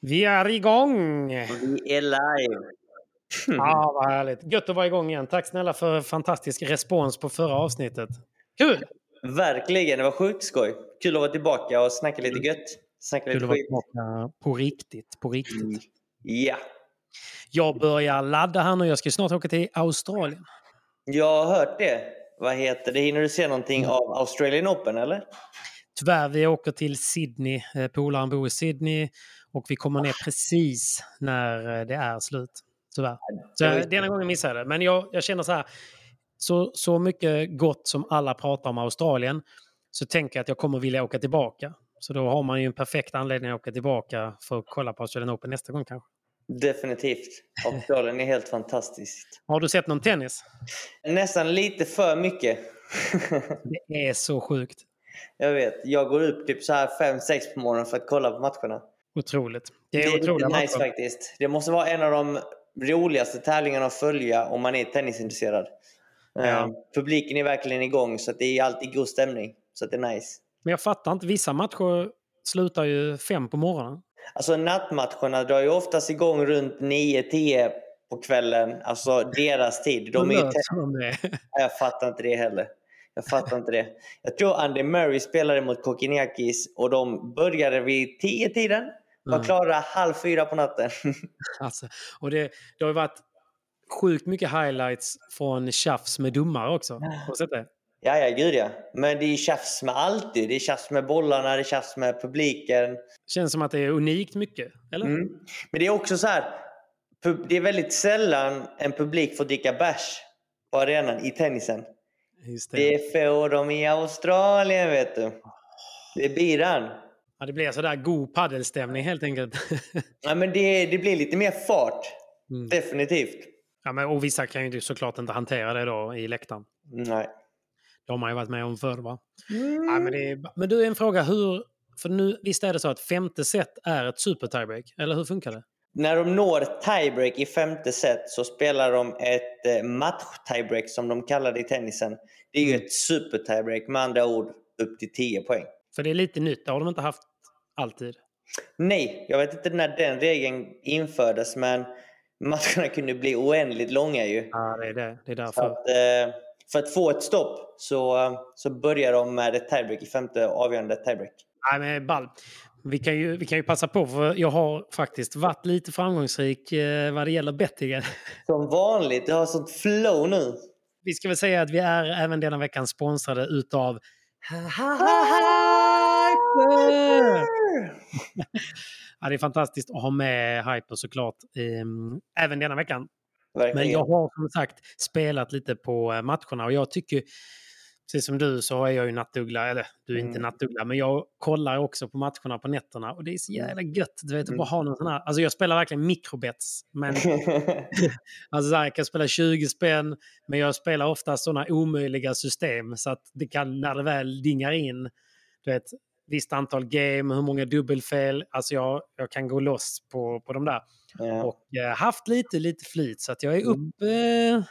Vi är igång! Vi är live. Ja, vad härligt. Gött att vara igång igen. Tack snälla för fantastisk respons på förra avsnittet. Kul! Verkligen, det var sjukt skoj. Kul att vara tillbaka och snacka lite gött. Snacka Kul lite att vara tillbaka på riktigt. På riktigt. Mm. Ja. Jag börjar ladda här nu. Jag ska snart åka till Australien. Jag har hört det. Vad heter det? Hinner du se någonting Mm. av Australian Open eller? Tyvärr, vi åker till Sydney. Eh, Polaren bor i Sydney och vi kommer ner precis när eh, det är slut. Tyvärr. Så denna gången missade jag det. Men jag, jag känner så här. Så, så mycket gott som alla pratar om Australien så tänker jag att jag kommer vilja åka tillbaka. Så då har man ju en perfekt anledning att åka tillbaka för att kolla på Australian Open nästa gång kanske. Definitivt. Australien är helt fantastiskt. Har du sett någon tennis? Nästan lite för mycket. Det är så sjukt. jag vet. Jag går upp typ så här 5-6 på morgonen för att kolla på matcherna. Otroligt. Det Det är, är otroliga lite nice faktiskt. Det måste vara en av de roligaste tävlingarna att följa om man är tennisintresserad. Ja. Eh, publiken är verkligen igång så det är alltid god stämning. Så det är nice. Men jag fattar inte. Vissa matcher slutar ju fem på morgonen. Alltså nattmatcherna drar ju oftast igång runt 9-10 på kvällen. Alltså deras tid. De är ju det? Jag fattar inte det heller. Jag fattar inte det. Jag tror Andy Murray spelade mot Kokiniakis och de började vid 10-tiden. Var klara halv fyra på natten. Alltså, och det, det har ju varit sjukt mycket highlights från tjafs med domare också. Har du sett det? Ja, ja, gud ja. Men det är tjafs med allt. Det är tjafs med bollarna, det är tjafs med publiken. Känns som att det är unikt mycket, eller? Mm. Men det är också så här. Det är väldigt sällan en publik får dricka bärs på arenan i tennisen. Just det. Det får de i Australien, vet du. Det är biran. Ja, det blir sådär god paddelstämning helt enkelt. Ja, men det, det blir lite mer fart. Mm. Definitivt. ja, men, och vissa kan ju såklart inte hantera det då i läktaren. Nej. Det har man ju varit med om förr va? Ja, men, det men du, en fråga. Hur, för nu, visst är det så att femte set är ett super tiebreak? Eller hur funkar det? När de når tiebreak i femte set så spelar de ett eh, match-tiebreak som de kallar det i tennisen. Det är ju ett super-tiebreak med andra ord upp till 10 poäng. För det är lite nytt. Det har de inte haft alltid. Nej, jag vet inte när den regeln infördes men matcherna kunde bli oändligt långa ju. Ja, det är det. Det är Så därför. att, eh, för att få ett stopp så, så börjar de med ett tiebreak i femte avgörande tiebreak. Nej, men ball. Vi kan, ju, vi kan ju passa på, för jag har faktiskt varit lite framgångsrik eh, vad det gäller bettingen. Som vanligt, du har sånt flow nu. Vi ska väl säga att vi är även denna veckan sponsrade utav Ja, det är fantastiskt att ha med Hyper såklart, ehm, även denna veckan. Men Verkligen. jag har som sagt spelat lite på eh, matcherna och jag tycker, precis som du så är jag ju nattuggla, eller du är inte Mm. nattuggla, men jag kollar också på matcherna på nätterna och det är så jävla gött. Du vet, Mm. bara ha någon sån här, alltså jag spelar verkligen mikrobets, men alltså så här, jag kan spela 20 spänn, men jag spelar ofta sådana omöjliga system så att det kan, när det väl dingar in, du vet, visst antal game, hur många dubbelfel. Alltså jag, jag kan gå loss på, på de där. Ja. Och eh, haft lite, lite flyt. Så att jag är Mm. upp eh,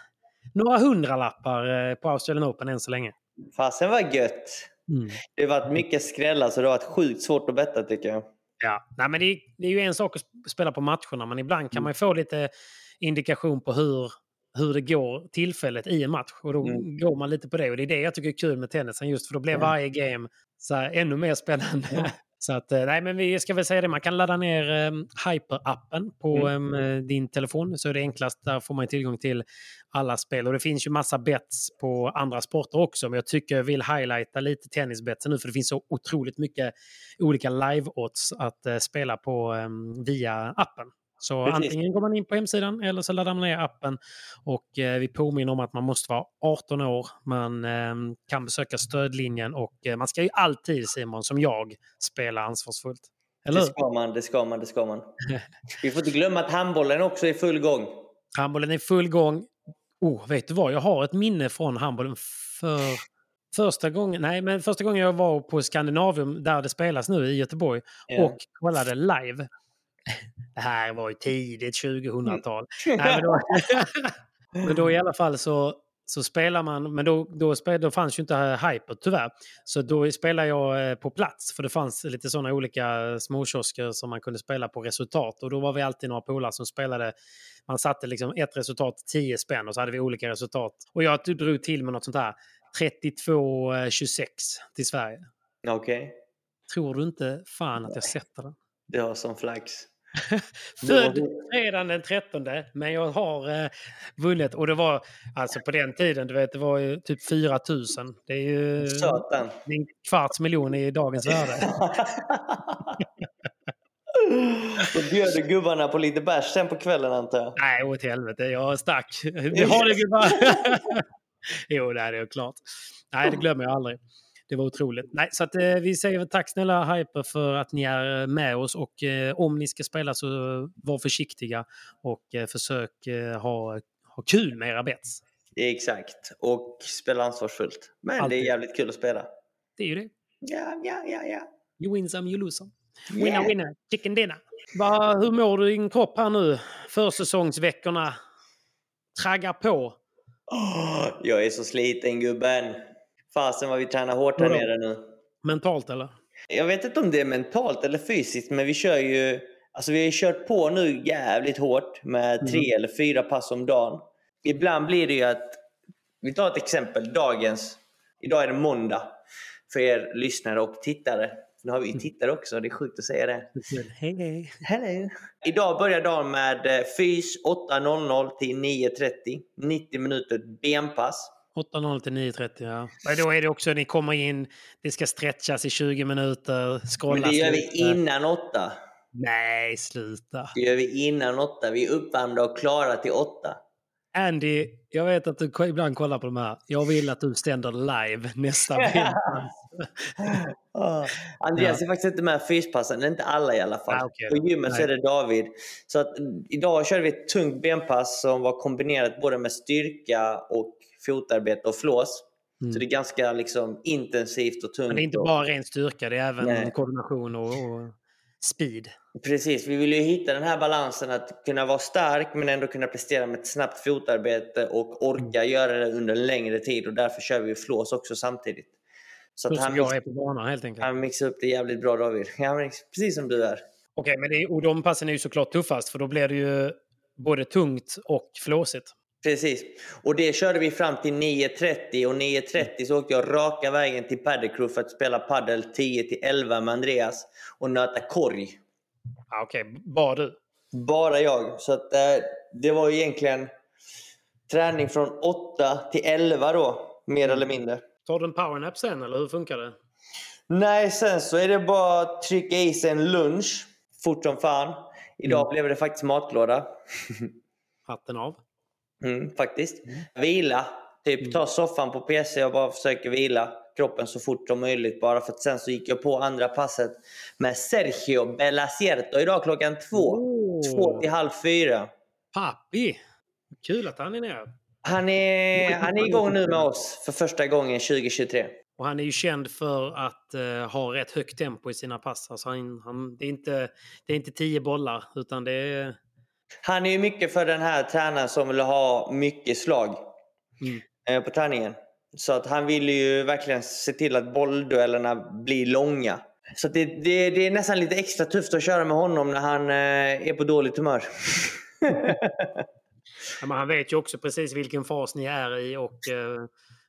några hundralappar eh, på Australian Open än så länge. Fasen var gött. Det har varit mycket skrällar så det har varit sjukt svårt att betta tycker jag. Ja, Nej, men det, är, det är ju en sak att sp- spela på matcherna, men ibland Mm. kan man ju få lite indikation på hur, hur det går tillfället i en match. Och då Mm. går man lite på det. Och det är det jag tycker är kul med tennisen, just för då blir Mm. varje game så här, ännu mer spännande. Så att, eh, nej, men vi ska väl säga det, man kan ladda ner eh, Hyper-appen på Mm. eh, din telefon. Så är det enklast, där får man tillgång till alla spel. Och det finns ju massa bets på andra sporter också. Men jag tycker jag vill highlighta lite tennisbetsen nu, för det finns så otroligt mycket olika live-odds att eh, spela på eh, via appen. Så Precis. antingen går man in på hemsidan eller så laddar man ner appen. Och eh, vi påminner om att man måste vara 18 år. Man eh, kan besöka stödlinjen och eh, man ska ju alltid, Simon, som jag, spela ansvarsfullt. Eller Det ska man, det ska man, det ska man. Vi får inte glömma att handbollen också är i full gång. Handbollen är i full gång. Oh, vet du vad? Jag har ett minne från handbollen för första gången. Nej, men första gången jag var på Skandinavium där det spelas nu i Göteborg Ja. och kollade live. Det här var ju tidigt 2000-tal. Nej, men, då, men då i alla fall så, så spelar man, men då, då, spel, då fanns ju inte Hyper tyvärr. Så då spelade jag eh, på plats, för det fanns lite sådana olika småkiosker som man kunde spela på resultat. Och då var vi alltid några polare som spelade, man satte liksom ett resultat 10 spänn och så hade vi olika resultat. Och jag drog till med något sånt här 32-26 till Sverige. Okej, Tror du inte fan att jag sätter den? det har som flax. Född redan den 13, men jag har eh, vunnit. Och det var alltså på den tiden, du vet, det var ju typ 4 000. Det är ju är en kvarts miljon i dagens värde. Då bjöd du gubbarna på lite bärs sen på kvällen antar jag. Nej, åt helvete, jag stack. Vi har det gubbar! jo, det är klart. Nej, det glömmer jag aldrig. Det var otroligt. Nej, så att, eh, vi säger tack snälla Hyper för att ni är med oss och eh, om ni ska spela så var försiktiga och eh, försök eh, ha, ha kul med era bets. Exakt. Och spela ansvarsfullt. Men det Alltid. är jävligt kul att spela. Det är ju det. Ja, ja, ja, ja. You win some, you lose some. Winner, Yeah. winner, chicken dinner. Va, hur mår du i din kropp här nu? Försäsongsveckorna traggar på. Åh, jag är så sliten gubben. Fasen vad vi tränar hårt här nere nu. Mentalt eller? Jag vet inte om det är mentalt eller fysiskt, men vi kör ju... Alltså vi har ju kört på nu jävligt hårt med tre eller fyra pass om dagen. Ibland blir det ju att... Vi tar ett exempel, dagens. Idag är det måndag för er lyssnare och tittare. Nu har vi ju tittare också, det är sjukt att säga det. Hej, hej. Hello. Idag börjar dagen med eh, fys 8.00 till 9.30. 90 minuter benpass. 8.00 till 9.30 ja. Men då är det också, ni kommer in, det ska stretchas i 20 minuter, Men det gör vi lite. innan 8. Nej, sluta. Det gör vi innan 8. Vi är uppvärmda och klara till 8. Andy, jag vet att du ibland kollar på de här. Jag vill att du ständer live nästa vecka. Andreas är faktiskt inte med fyspassen, inte alla i alla fall. Ah, okej. På gymmet så är det David. Så att, idag körde vi ett tungt benpass som var kombinerat både med styrka och fotarbete och flås. Så det är ganska liksom, intensivt och tungt. Mm. Men det är inte bara ren styrka, det är även Nej. koordination och, och speed. Precis, vi vill ju hitta den här balansen att kunna vara stark men ändå kunna prestera med ett snabbt fotarbete och orka Mm. göra det under en längre tid och därför kör vi flås också samtidigt. Så att han, jag är på banan helt enkelt. han mixar upp det jävligt bra David. Ja, precis som du är. Okej, men det och de passen är ju såklart tuffast för då blir det ju både tungt och flåsigt. Precis. Och det körde vi fram till 9.30 och 9.30 så åkte jag raka vägen till Paddlecrew för att spela paddel 10 till 11 med Andreas och nöta korg. Okej, bara du. Bara jag. Så att, eh, det var ju egentligen träning från 8 till 11 då, mer eller mindre. Tar du en powernap sen eller hur funkar det? Nej, sen så är det bara att trycka i sig en lunch fort som fan. Idag blev det faktiskt matlåda. Hatten av. Mm, faktiskt. Vila. Typ ta soffan på PC och bara försöka vila kroppen så fort som möjligt. Bara för att sen så gick jag på andra passet med Sergio Belacierto idag klockan två. Oh. Två till halv fyra. Pappi! Kul att han är nere. Han är, han är igång nu med oss för första gången 2023. Och han är ju känd för att uh, ha rätt högt tempo i sina pass. Alltså han, han, det, är inte, det är inte tio bollar, utan det är... Han är ju mycket för den här tränaren som vill ha mycket slag mm. uh, på träningen. Så att han vill ju verkligen se till att bollduellerna blir långa. Så det, det, det, är nästan lite extra tufft att köra med honom när han uh, är på dåligt humör. ja, han vet ju också precis vilken fas ni är i och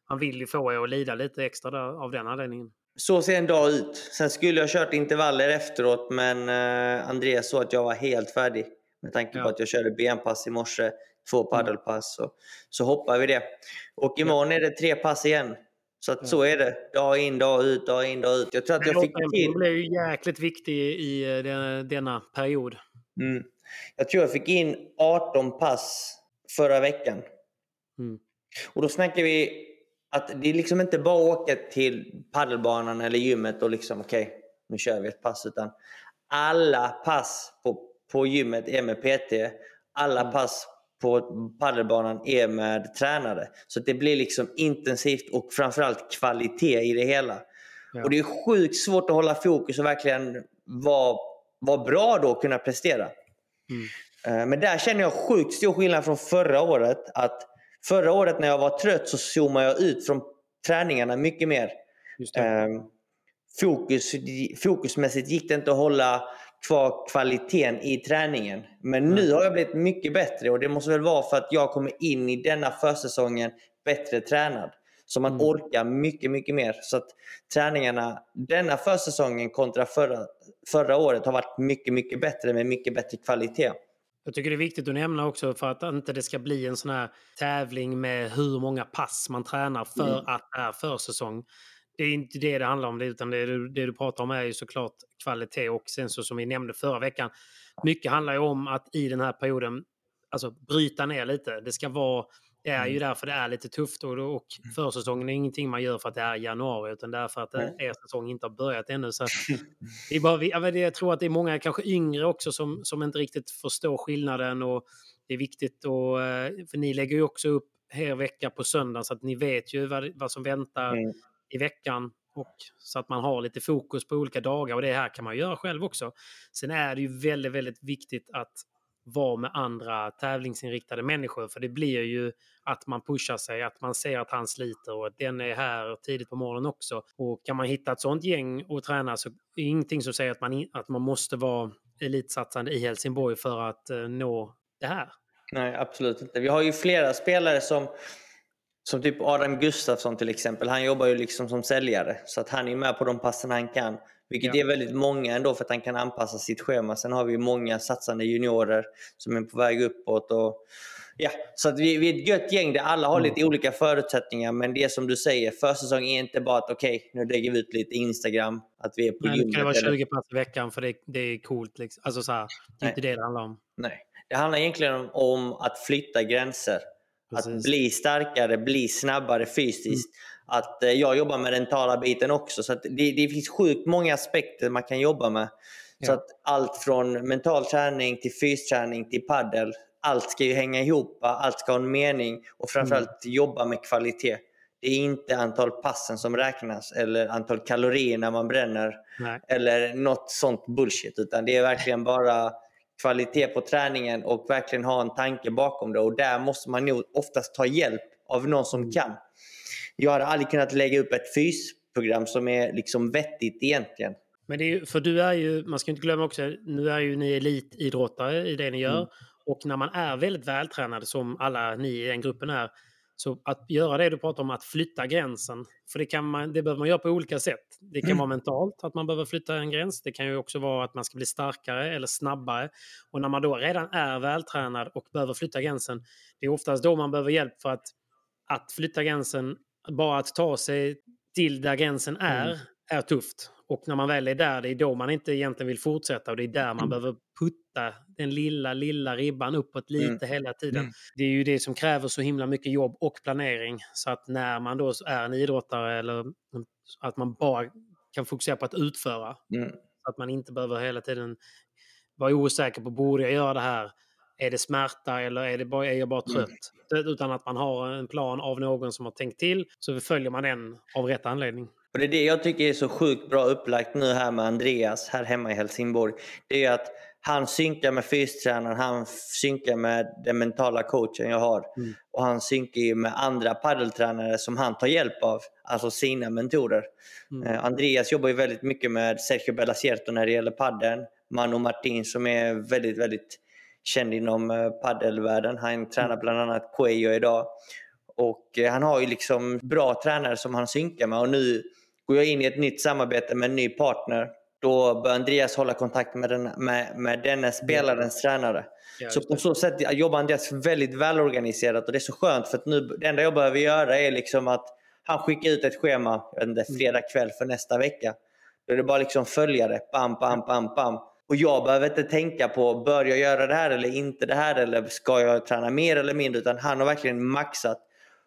han vill ju få er att lida lite extra där, av den anledningen. Så ser en dag ut. Sen skulle jag kört intervaller efteråt men eh, Andreas sa att jag var helt färdig. Med tanke ja. på att jag körde benpass i morse, två mm. paddelpass. Så, så hoppar vi det. Och imorgon är det tre pass igen. Så att så är det. Dag in, dag ut, dag in, dag ut. Jag tror att jag fick till... blev ju jäkligt viktig i eh, denna period. Mm. Jag tror jag fick in 18 pass förra veckan. Mm. Och då snackar vi att det är liksom inte bara att åka till paddelbanan eller gymmet och liksom okej, okay, nu kör vi ett pass. Utan alla pass på, på gymmet är med PT. Alla mm. pass på paddelbanan är med tränare. Så det blir liksom intensivt och framförallt kvalitet i det hela. Ja. Och det är sjukt svårt att hålla fokus och verkligen vara, vara bra då och kunna prestera. Mm. Eh, men där känner jag sjukt stor skillnad från förra året. att Förra året när jag var trött så zoomade jag ut från träningarna mycket mer. Um, fokus, fokusmässigt gick det inte att hålla kvar kvaliteten i träningen. Men nu har jag blivit mycket bättre och det måste väl vara för att jag kommer in i denna försäsongen bättre tränad. Så man mm. orkar mycket, mycket mer. Så att träningarna denna försäsongen kontra förra, förra året har varit mycket, mycket bättre med mycket bättre kvalitet. Jag tycker det är viktigt att nämna också för att inte det ska bli en sån här tävling med hur många pass man tränar för mm. att det är försäsong. Det är inte det det handlar om, utan det du, det du pratar om är ju såklart kvalitet och sen så som vi nämnde förra veckan. Mycket handlar ju om att i den här perioden alltså bryta ner lite. Det ska vara det är ju mm. därför det är lite tufft och, och mm. försäsongen är ingenting man gör för att det är januari utan därför att mm. er säsong inte har börjat ännu. Så det är bara, jag tror att det är många, kanske yngre också, som, som inte riktigt förstår skillnaden och det är viktigt och, eh, för ni lägger ju också upp er vecka på söndag så att ni vet ju vad, vad som väntar mm i veckan och så att man har lite fokus på olika dagar och det här kan man göra själv också. Sen är det ju väldigt, väldigt viktigt att vara med andra tävlingsinriktade människor. För det blir ju att man pushar sig, att man ser att han sliter och att den är här tidigt på morgonen också. Och kan man hitta ett sånt gäng och träna så är det ingenting som säger att man, att man måste vara elitsatsande i Helsingborg för att eh, nå det här. Nej, absolut inte. Vi har ju flera spelare som som typ Adam Gustafsson till exempel. Han jobbar ju liksom som säljare. Så att han är med på de passen han kan. Vilket ja. är väldigt många ändå för att han kan anpassa sitt schema. Sen har vi många satsande juniorer som är på väg uppåt. Och, ja, så att vi, vi är ett gött gäng där alla har mm. lite olika förutsättningar. Men det är som du säger, försäsong är inte bara att okej, okay, nu lägger vi ut lite Instagram. Att vi är på Nej, det kan vara 20 pass i veckan för det, det är coolt. Liksom. Alltså så här, det är inte det det handlar om. Nej, det handlar egentligen om, om att flytta gränser. Precis. Att bli starkare, bli snabbare fysiskt. Mm att eh, jag jobbar med den mentala biten också. Så det, det, finns sjukt många aspekter man kan jobba med. Ja. Så att allt från mental träning till fysträning till paddel. Allt ska ju hänga ihop, allt ska ha en mening och framförallt mm. jobba med kvalitet. Det är inte antal passen som räknas eller antal kalorier när man bränner Nej. eller något sånt bullshit. Utan det är verkligen bara kvalitet på träningen och verkligen ha en tanke bakom det. Och där måste man nog oftast ta hjälp av någon som mm. kan. Jag hade aldrig kunnat lägga upp ett fysprogram som är liksom vettigt egentligen. Men det är, för du är ju, man ska inte glömma också, nu är ju ni elitidrottare i det ni gör. Mm. Och när man är väldigt vältränad, som alla ni i den gruppen är, så att göra det du pratar om, att flytta gränsen. För det, kan man, det behöver man göra på olika sätt. Det kan mm. vara mentalt, att man behöver flytta en gräns. Det kan ju också vara att man ska bli starkare eller snabbare. Och när man då redan är vältränad och behöver flytta gränsen, det är oftast då man behöver hjälp för att, att flytta gränsen bara att ta sig till där gränsen är, mm. är tufft. Och när man väl är där, det är då man inte egentligen vill fortsätta och det är där man mm. behöver putta den lilla, lilla ribban uppåt lite mm. hela tiden. Mm. Det är ju det som kräver så himla mycket jobb och planering. Så att när man då är en idrottare eller att man bara kan fokusera på att utföra. Mm. Så att man inte behöver hela tiden vara osäker på, borde jag göra det här? är det smärta eller är, det bara, är jag bara mm. trött? Mm. Utan att man har en plan av någon som har tänkt till så följer man den av rätt anledning. Och det är det jag tycker är så sjukt bra upplagt nu här med Andreas här hemma i Helsingborg. Det är att han synkar med fystränaren, han synkar med den mentala coachen jag har. Mm. Och han synkar med andra paddeltränare som han tar hjälp av, alltså sina mentorer. Mm. Eh, Andreas jobbar ju väldigt mycket med Sergio Bellasierto när det gäller paddeln. Manu Martin som är väldigt, väldigt känd inom eh, paddelvärlden. Han tränar mm. bland annat Cuello idag. Och eh, han har ju liksom bra tränare som han synkar med och nu går jag in i ett nytt samarbete med en ny partner då bör Andreas hålla kontakt med, den, med, med denne spelarens ja. tränare. Ja, så på så sätt jobbar Andreas väldigt välorganiserat och det är så skönt för att nu, det enda jag behöver göra är liksom att han skickar ut ett schema inte, mm. fredag kväll för nästa vecka. Då är det bara liksom följa det. Bam, bam, bam, bam. Och jag behöver inte tänka på, bör jag göra det här eller inte det här? Eller ska jag träna mer eller mindre? Utan han har verkligen maxat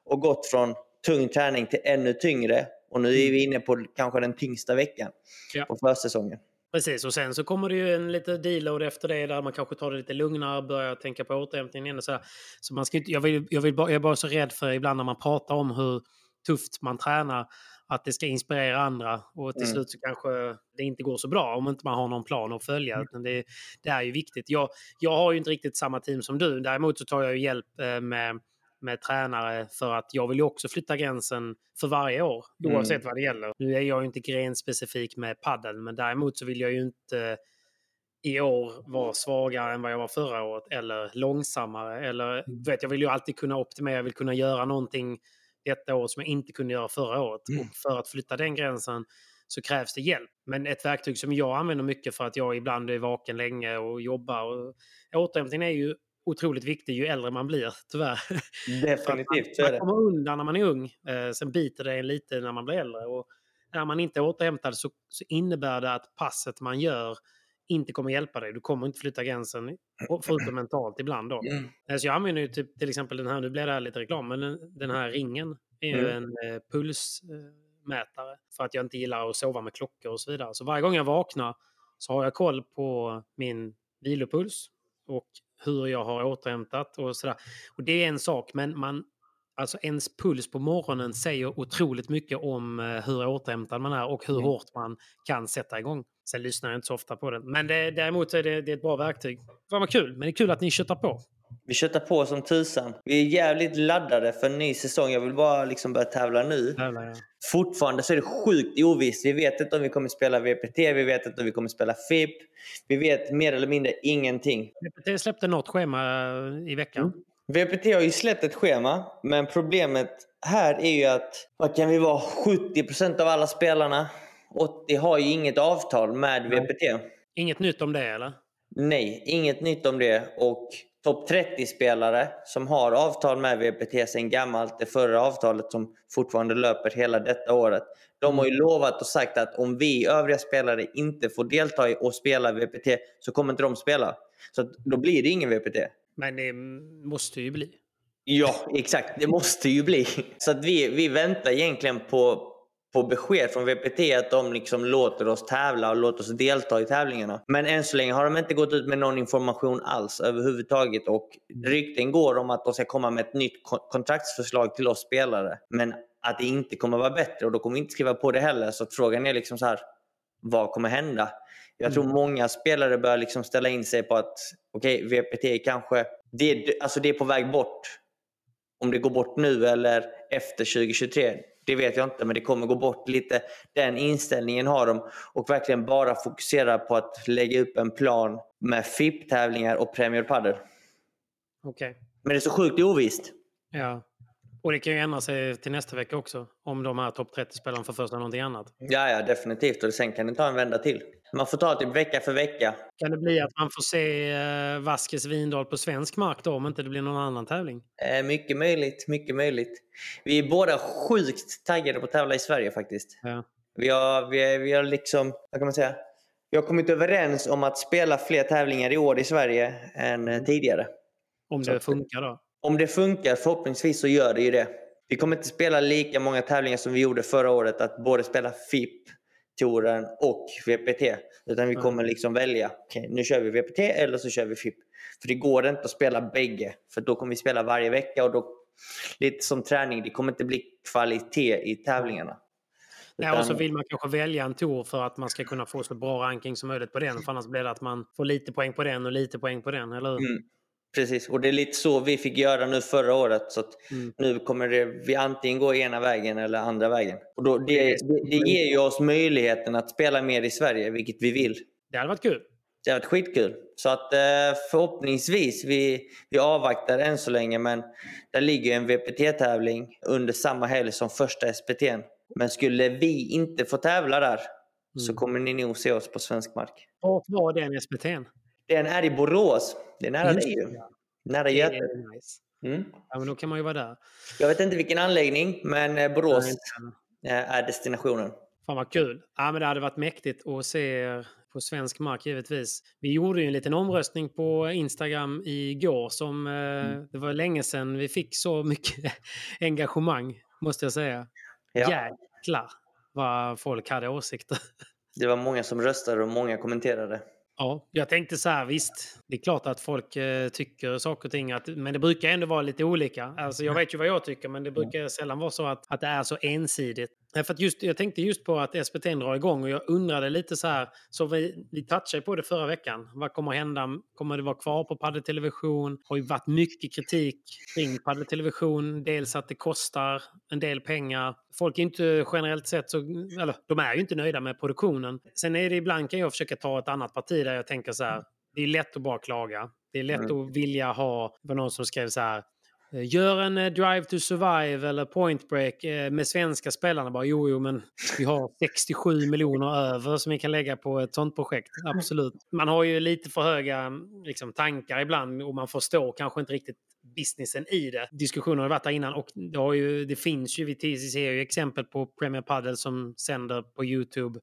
och gått från tung träning till ännu tyngre. Och nu är vi mm. inne på kanske den tyngsta veckan ja. på försäsongen. Precis, och sen så kommer det ju en lite deload efter det där man kanske tar det lite lugnare, börjar tänka på återhämtningen och så. så man ska jag, vill, jag, vill jag är bara så rädd för ibland när man pratar om hur tufft man tränar att det ska inspirera andra och till mm. slut så kanske det inte går så bra om inte man har någon plan att följa. Mm. Det, det, är ju viktigt. Jag, jag har ju inte riktigt samma team som du. Däremot så tar jag ju hjälp eh, med med tränare för att jag vill ju också flytta gränsen för varje år mm. oavsett mm. vad det gäller. Nu är jag ju inte grenspecifik med padel men däremot så vill jag ju inte i år vara svagare än vad jag var förra året eller långsammare. Eller, mm. vet, jag vill ju alltid kunna optimera, jag vill kunna göra någonting detta år som jag inte kunde göra förra året. Mm. Och för att flytta den gränsen så krävs det hjälp. Men ett verktyg som jag använder mycket för att jag ibland är vaken länge och jobbar. Och återhämtning är ju otroligt viktig ju äldre man blir, tyvärr. Definitivt, man, man kommer undan när man är ung, eh, sen biter det en lite när man blir äldre. Och är man inte återhämtad så, så innebär det att passet man gör inte kommer hjälpa dig. Du kommer inte flytta gränsen, förutom mentalt ibland. Då. Mm. Eh, så jag använder ju typ, till exempel den här, nu blir det här lite reklam, men den, den här ringen är ju mm. en eh, pulsmätare. För att jag inte gillar att sova med klockor och så vidare. Så varje gång jag vaknar så har jag koll på min vilopuls och hur jag har återhämtat och sådär. Och det är en sak, men man, alltså ens puls på morgonen säger otroligt mycket om eh, hur återhämtad man är och hur mm. hårt man kan sätta igång. Sen lyssnar jag inte så ofta på den. Men det, däremot är det, det är ett bra verktyg. Fan vad kul, men det är kul att ni köttar på. Vi köttar på som tusan. Vi är jävligt laddade för en ny säsong. Jag vill bara liksom börja tävla nu. Tävla, ja. Fortfarande så är det sjukt ovisst. Vi vet inte om vi kommer spela VPT, vi vet inte om vi kommer spela FIP. Vi vet mer eller mindre ingenting. VPT släppte något schema i veckan. Mm. VPT har ju släppt ett schema, men problemet här är ju att vad kan vi vara 70% av alla spelarna 80 har ju inget avtal med VPT. Inget nytt om det eller? Nej, inget nytt om det. Och topp 30-spelare som har avtal med VPT sen gammalt, det förra avtalet som fortfarande löper hela detta året. De har ju lovat och sagt att om vi övriga spelare inte får delta i och spela VPT så kommer inte de spela. Så då blir det ingen VPT. Men det måste ju bli. Ja, exakt. Det måste ju bli. Så att vi, vi väntar egentligen på, på besked från VPT att de liksom låter oss tävla och låter oss delta i tävlingarna. Men än så länge har de inte gått ut med någon information alls överhuvudtaget och rykten går om att de ska komma med ett nytt kontraktsförslag till oss spelare. Men att det inte kommer vara bättre och då kommer vi inte skriva på det heller. Så frågan är liksom så här, vad kommer hända? Jag tror mm. många spelare börjar liksom ställa in sig på att okej, okay, VPT kanske, det, alltså det är på väg bort. Om det går bort nu eller efter 2023, det vet jag inte, men det kommer gå bort lite. Den inställningen har de och verkligen bara fokusera på att lägga upp en plan med FIP-tävlingar och Premier Padel. Okay. Men det är så sjukt ovisst. Ja. Och det kan ju ändra sig till nästa vecka också. Om de här topp 30-spelarna får för sig någonting annat. Ja, ja, definitivt. Och sen kan det ta en vända till. Man får ta typ vecka för vecka. Kan det bli att man får se eh, Vaskes Vindal på svensk mark då, om inte det blir någon annan tävling? Eh, mycket möjligt, mycket möjligt. Vi är båda sjukt taggade på att tävla i Sverige faktiskt. Ja. Vi, har, vi, vi har liksom, vad kan man säga? Vi har kommit överens om att spela fler tävlingar i år i Sverige än eh, tidigare. Om det funkar då? Om det funkar, förhoppningsvis så gör det ju det. Vi kommer inte spela lika många tävlingar som vi gjorde förra året, att både spela FIP, touren och VPT. Utan vi kommer liksom välja, okay, nu kör vi VPT eller så kör vi FIP. För det går inte att spela bägge, för då kommer vi spela varje vecka och då, lite som träning, det kommer inte bli kvalitet i tävlingarna. Nej, och så vill man kanske välja en tour för att man ska kunna få så bra ranking som möjligt på den. För annars blir det att man får lite poäng på den och lite poäng på den, eller hur? Mm. Precis, och det är lite så vi fick göra nu förra året. Så Mm. Nu kommer det, vi antingen gå ena vägen eller andra vägen. Och då, det, det, det ger ju oss möjligheten att spela mer i Sverige, vilket vi vill. Det hade varit kul. Det har varit skitkul. Så att eh, förhoppningsvis, vi, vi avvaktar än så länge, men där ligger en VPT-tävling under samma helg som första SPT. Men skulle vi inte få tävla där så Mm. kommer ni nog se oss på svensk mark. Vart var den SPT'n? Den är i Borås. Det är nära Just dig ju. ja. Nära Det Göte. är nice. Mm. Ja, men då kan man ju vara där. Jag vet inte vilken anläggning, men eh, Borås Nej, eh, är destinationen. Fan vad kul. Ja, men det hade varit mäktigt att se er på svensk mark givetvis. Vi gjorde ju en liten omröstning på Instagram igår som eh, det var länge sedan vi fick så mycket engagemang måste jag säga. Ja. Jäklar vad folk hade åsikter. Det var många som röstade och många kommenterade. Ja, jag tänkte så här, visst, det är klart att folk eh, tycker saker och ting, att, men det brukar ändå vara lite olika. Alltså, jag vet ju vad jag tycker, men det brukar sällan vara så att, att det är så ensidigt. För att just, jag tänkte just på att SPT drar igång och jag undrade lite så här, så vi, vi touchade på det förra veckan. Vad kommer hända? Kommer det vara kvar på paddeltelevision? Har ju varit mycket kritik kring paddeltelevision. Dels att det kostar en del pengar. Folk är inte generellt sett så, eller de är ju inte nöjda med produktionen. Sen är det ibland kan jag försöka ta ett annat parti där jag tänker så här, det är lätt att bara klaga. Det är lätt att vilja ha, det var någon som skrev så här, Gör en eh, Drive to Survive eller Point Break eh, med svenska spelarna. Bara, jo, jo, men vi har 67 miljoner över som vi kan lägga på ett sånt projekt. Absolut. Man har ju lite för höga liksom, tankar ibland och man förstår kanske inte riktigt businessen i det. Diskussionen har varit där innan och det, har ju, det finns ju, vi har ju exempel på Premier Padel som sänder på YouTube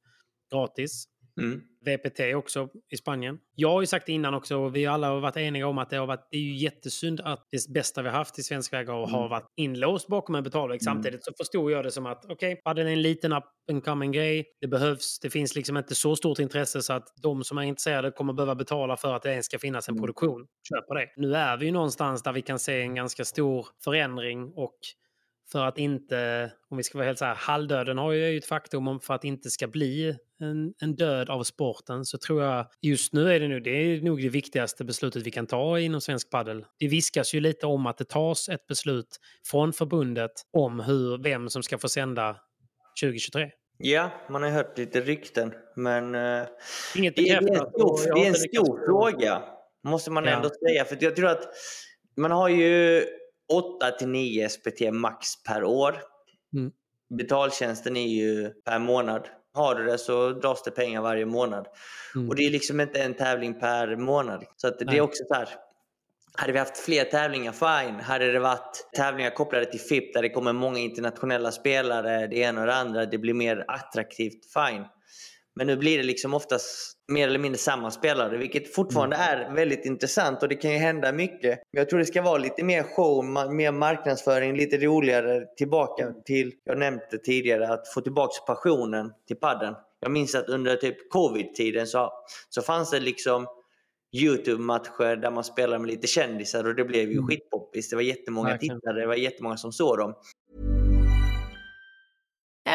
gratis. Mm. VPT också i Spanien. Jag har ju sagt innan också, och vi alla har varit eniga om att det har varit det är ju jättesynd att det bästa vi har haft i svensk väg har Mm. varit inlåst bakom en betalvägg. Samtidigt så förstod jag det som att okej, okay, är en liten up and coming grej. Det behövs, det finns liksom inte så stort intresse så att de som är intresserade kommer behöva betala för att det ens ska finnas en Mm. produktion. Köp på det. Nu är vi ju någonstans där vi kan se en ganska stor förändring och för att inte, om vi ska vara helt så här, halvdöden har ju ett faktum om för att det inte ska bli en, en död av sporten så tror jag just nu är det nu, det är nog det viktigaste beslutet vi kan ta inom svensk padel. Det viskas ju lite om att det tas ett beslut från förbundet om hur, vem som ska få sända 2023. Ja, man har hört lite rykten, men eh, Inget det, är- en stor, det är en stor fråga, måste man Ja. ändå säga. För jag tror att man har ju 8 till 9 SPT max per år. Mm. Betaltjänsten är ju per månad. Har du det så dras det pengar varje månad. Mm. Och det är liksom inte en tävling per månad. Så att det Nej. är också så här. Hade vi haft fler tävlingar, fine. Hade det varit tävlingar kopplade till FIP där det kommer många internationella spelare, det ena och det andra, det blir mer attraktivt, fine. Men nu blir det liksom oftast mer eller mindre samma spelare, vilket fortfarande är väldigt intressant och det kan ju hända mycket. Men jag tror det ska vara lite mer show, mer marknadsföring, lite roligare tillbaka till, jag nämnde tidigare, att få tillbaka passionen till padden. Jag minns att under typ covid-tiden så, så fanns det liksom Youtube-matcher där man spelade med lite kändisar och det blev ju skitpoppis. Det var jättemånga tittare, det var jättemånga som såg dem.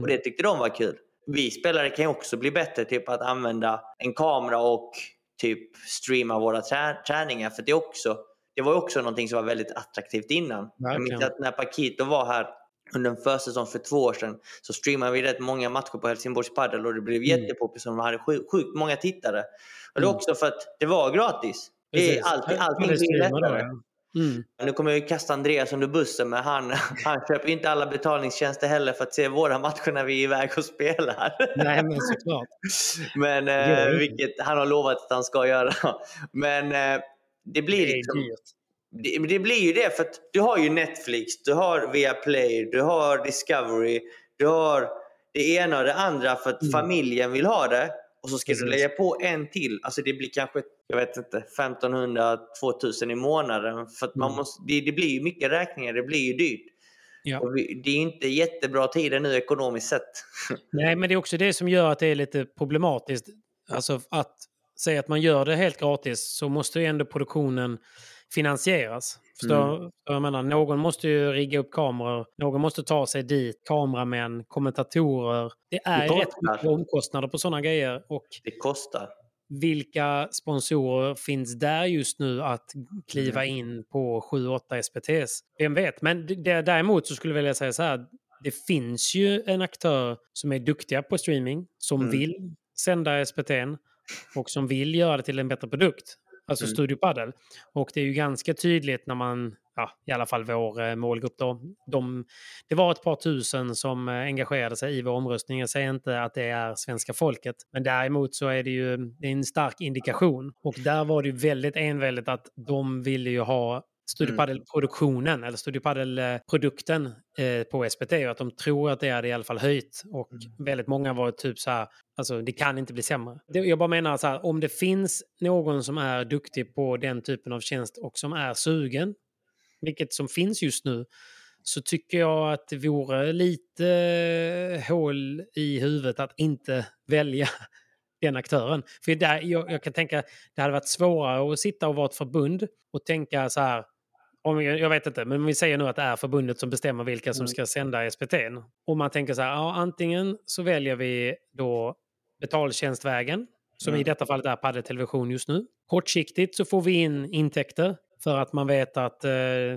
Och det tyckte de var kul. Vi spelare kan ju också bli bättre typ att använda en kamera och typ streama våra trä- träningar. För det, också, det var också någonting som var väldigt attraktivt innan. Jag minns att när Paquito var här under en försäsong för två år sedan så streamade vi rätt många matcher på Helsingborgs Padel och det blev mm. jättepoppis och de hade sjukt, sjukt många tittare. Och det är mm. också för att det var gratis. Det är alltid, allting blir lättare. Mm. Nu kommer jag kasta Andreas under bussen, men han, han köper inte alla betalningstjänster heller för att se våra matcher när vi är iväg och spelar. Nej, men såklart. men, eh, vilket han har lovat att han ska göra. Men eh, det blir det liksom, det, det, blir ju det, för att du har ju Netflix, du har Viaplay, du har Discovery, du har det ena och det andra för att mm. familjen vill ha det. Och så ska Precis. du lägga på en till. Alltså det blir kanske, jag vet inte, 1500-2000 i månaden. För man mm. måste, det, det, blir ju mycket räkningar, det blir ju dyrt. Ja. Vi, det är inte jättebra tider nu ekonomiskt sett. Nej, men det är också det som gör att det är lite problematiskt. Alltså att säga att man gör det helt gratis så måste ju ändå produktionen finansieras. Förstår mm. jag menar? Någon måste ju rigga upp kameror, någon måste ta sig dit, kameramän, kommentatorer. Det är det rätt mycket omkostnader på sådana grejer. Och det kostar. Vilka sponsorer finns där just nu att kliva mm. in på 7-8 SPTs? Vem vet? Men det, däremot så skulle jag vilja säga så här. Det finns ju en aktör som är duktiga på streaming, som mm. vill sända SPT'n och som vill göra det till en bättre produkt alltså mm. Studio Padel. Och det är ju ganska tydligt när man, ja, i alla fall vår eh, målgrupp då, de, det var ett par tusen som eh, engagerade sig i vår omröstning. Jag säger inte att det är svenska folket, men däremot så är det ju det är en stark indikation. Och där var det ju väldigt enväldigt att de ville ju ha Studiopadel-produktionen mm. eller Studiopadel-produkten eh, på SPT och att de tror att det hade i alla fall höjt. Och mm. väldigt många var typ så här, alltså det kan inte bli sämre. Jag bara menar så här, om det finns någon som är duktig på den typen av tjänst och som är sugen, vilket som finns just nu, så tycker jag att det vore lite hål i huvudet att inte välja den aktören. För där, jag, jag, kan tänka, det hade varit svårare att sitta och vara ett förbund och tänka så här, om, jag vet inte, men vi säger nu att det är förbundet som bestämmer vilka som mm. ska sända SPT. Om man tänker så här, ja, antingen så väljer vi då betaltjänstvägen, som mm. i detta fallet är Padel Television just nu. Kortsiktigt så får vi in intäkter för att man vet att eh,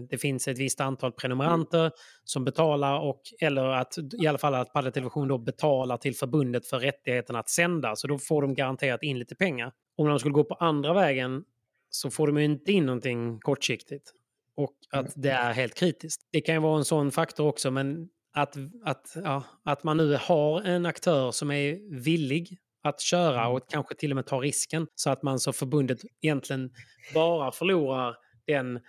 det finns ett visst antal prenumeranter mm. som betalar och eller att i alla fall att Padel Television då betalar till förbundet för rättigheten att sända. Så då får de garanterat in lite pengar. Om de skulle gå på andra vägen så får de inte in någonting kortsiktigt och att det är helt kritiskt. Det kan ju vara en sån faktor också, men att, att, ja, att man nu har en aktör som är villig att köra mm. och kanske till och med ta risken så att man som förbundet egentligen bara förlorar den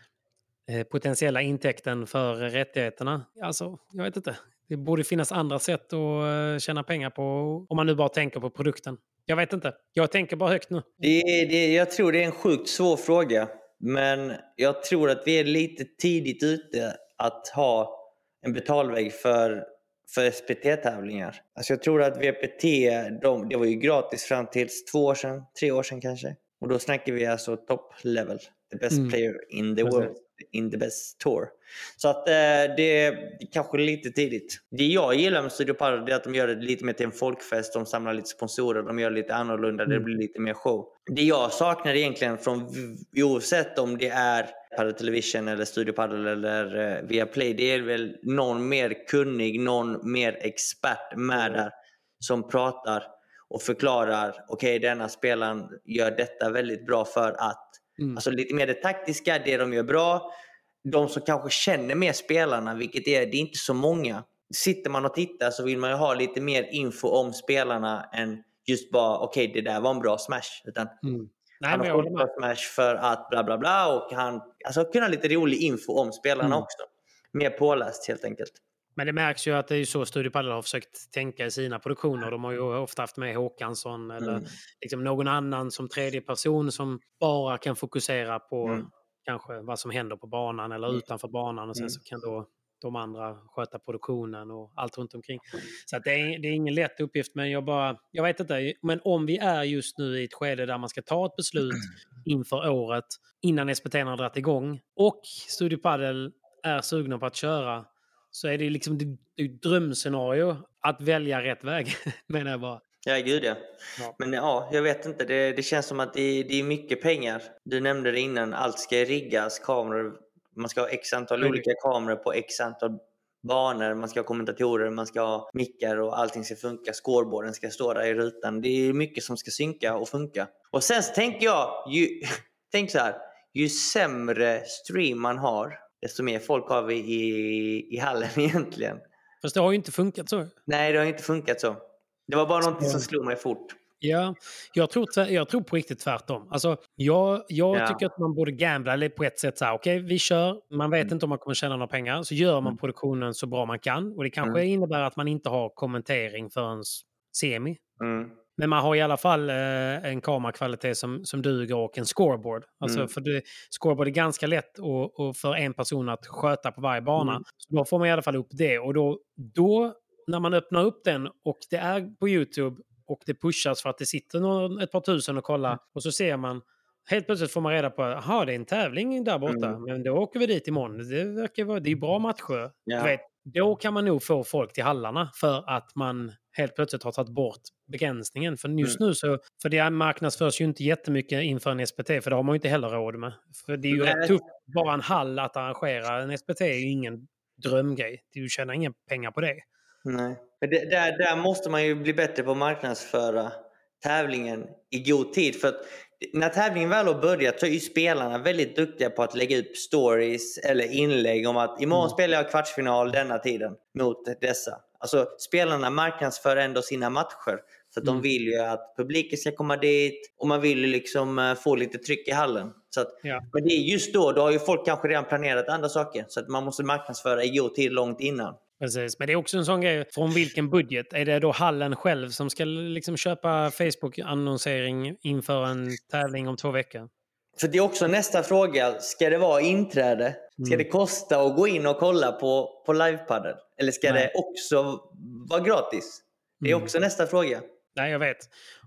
eh, potentiella intäkten för rättigheterna. Alltså, jag vet inte. Det borde finnas andra sätt att eh, tjäna pengar på om man nu bara tänker på produkten. Jag vet inte. Jag tänker bara högt nu. Det, det, jag tror det är en sjukt svår fråga. Men jag tror att vi är lite tidigt ute att ha en betalvägg för, för SPT-tävlingar. Alltså jag tror att VPT, de, det var ju gratis fram till två år sedan, tre år sedan kanske. Och då snackar vi alltså top level, the best mm. player in the world in the best tour. Så att eh, det är kanske lite tidigt. Det jag gillar med Studio Padel är att de gör det lite mer till en folkfest. De samlar lite sponsorer, de gör det lite annorlunda, mm. det blir lite mer show. Det jag saknar egentligen från oavsett om det är Padel Television eller Studio Padel eller eh, Viaplay, det är väl någon mer kunnig, någon mer expert med mm. där som pratar och förklarar, okej okay, denna spelaren gör detta väldigt bra för att Mm. Alltså lite mer det taktiska, det de gör bra. De som kanske känner mer spelarna, vilket är, det är inte så många. Sitter man och tittar så vill man ju ha lite mer info om spelarna än just bara okej okay, det där var en bra smash. Utan mm. Nej, han har fått bra smash för att bla bla bla och han alltså kunna lite rolig info om spelarna mm. också. Mer påläst helt enkelt. Men det märks ju att det är så Studio Padel har försökt tänka i sina produktioner. De har ju ofta haft med Håkansson eller mm. liksom någon annan som tredje person som bara kan fokusera på mm. kanske vad som händer på banan eller mm. utanför banan och sen mm. så kan då de andra sköta produktionen och allt runt omkring. Så det, är, det är ingen lätt uppgift, men jag bara, jag vet inte. Men om vi är just nu i ett skede där man ska ta ett beslut inför året innan SPT har dragit igång och Studio Padel är sugna på att köra så är det liksom det drömscenario att välja rätt väg, menar jag bara. Ja, gud ja. ja. Men ja, jag vet inte. Det, det känns som att det, det, är mycket pengar. Du nämnde det innan. Allt ska riggas. Kameror. Man ska ha x antal mm. olika kameror på x antal banor, man ska ha kommentatorer, man ska ha mickar och allting ska funka. Scoreboarden ska stå där i rutan. Det är mycket som ska synka och funka. Och sen så tänker jag, ju, tänk så här, ju sämre stream man har, desto mer folk har vi i, i hallen egentligen. Fast det har ju inte funkat så. Nej, det har inte funkat så. Det var bara någonting som slog mig fort. Ja, jag tror, jag tror på riktigt tvärtom. Alltså, jag jag Ja. tycker att man borde gambla på ett sätt så här, okej, vi kör, man vet Mm. inte om man kommer tjäna några pengar, så gör man Mm. produktionen så bra man kan. Och det kanske Mm. innebär att man inte har kommentering förrän semi. Mm. Men man har i alla fall eh, en kamerakvalitet som, som duger och en scoreboard. Alltså, Mm. för det, scoreboard är ganska lätt och, och för en person att sköta på varje bana. Mm. Så då får man i alla fall upp det. Och då, då, när man öppnar upp den och det är på YouTube och det pushas för att det sitter någon, ett par tusen och kollar Mm. och så ser man Helt plötsligt får man reda på att det är en tävling där borta, Mm. men då åker vi dit imorgon. Det, verkar vara, det är bra matcher. Ja. Du vet, då kan man nog få folk till hallarna för att man helt plötsligt har tagit bort begränsningen. För just Mm. nu så, för det marknadsförs ju inte jättemycket inför en SPT, för det har man ju inte heller råd med. För det är ju Nej. rätt tufft, bara en hall att arrangera. En SPT är ju ingen drömgrej. Du tjänar inga pengar på det. Nej. Men det, där, där måste man ju bli bättre på att marknadsföra tävlingen i god tid. För när tävlingen väl har börjat så är ju spelarna väldigt duktiga på att lägga ut stories eller inlägg om att imorgon Mm. spelar jag kvartsfinal denna tiden mot dessa. Alltså spelarna marknadsför ändå sina matcher. Att Mm. de vill ju att publiken ska komma dit och man vill ju liksom eh, få lite tryck i hallen. Så att, Ja. Men det är just då, då har ju folk kanske redan planerat andra saker. Så att man måste marknadsföra i god tid långt innan. Precis, men det är också en sån grej, från vilken budget? Är det då hallen själv som ska liksom köpa Facebook-annonsering inför en tävling om två veckor? För det är också nästa fråga. Ska det vara inträde? Ska Mm. det kosta att gå in och kolla på, på livepadel? Eller ska Nej. det också vara gratis? Det är Mm. också nästa fråga. Nej, jag vet.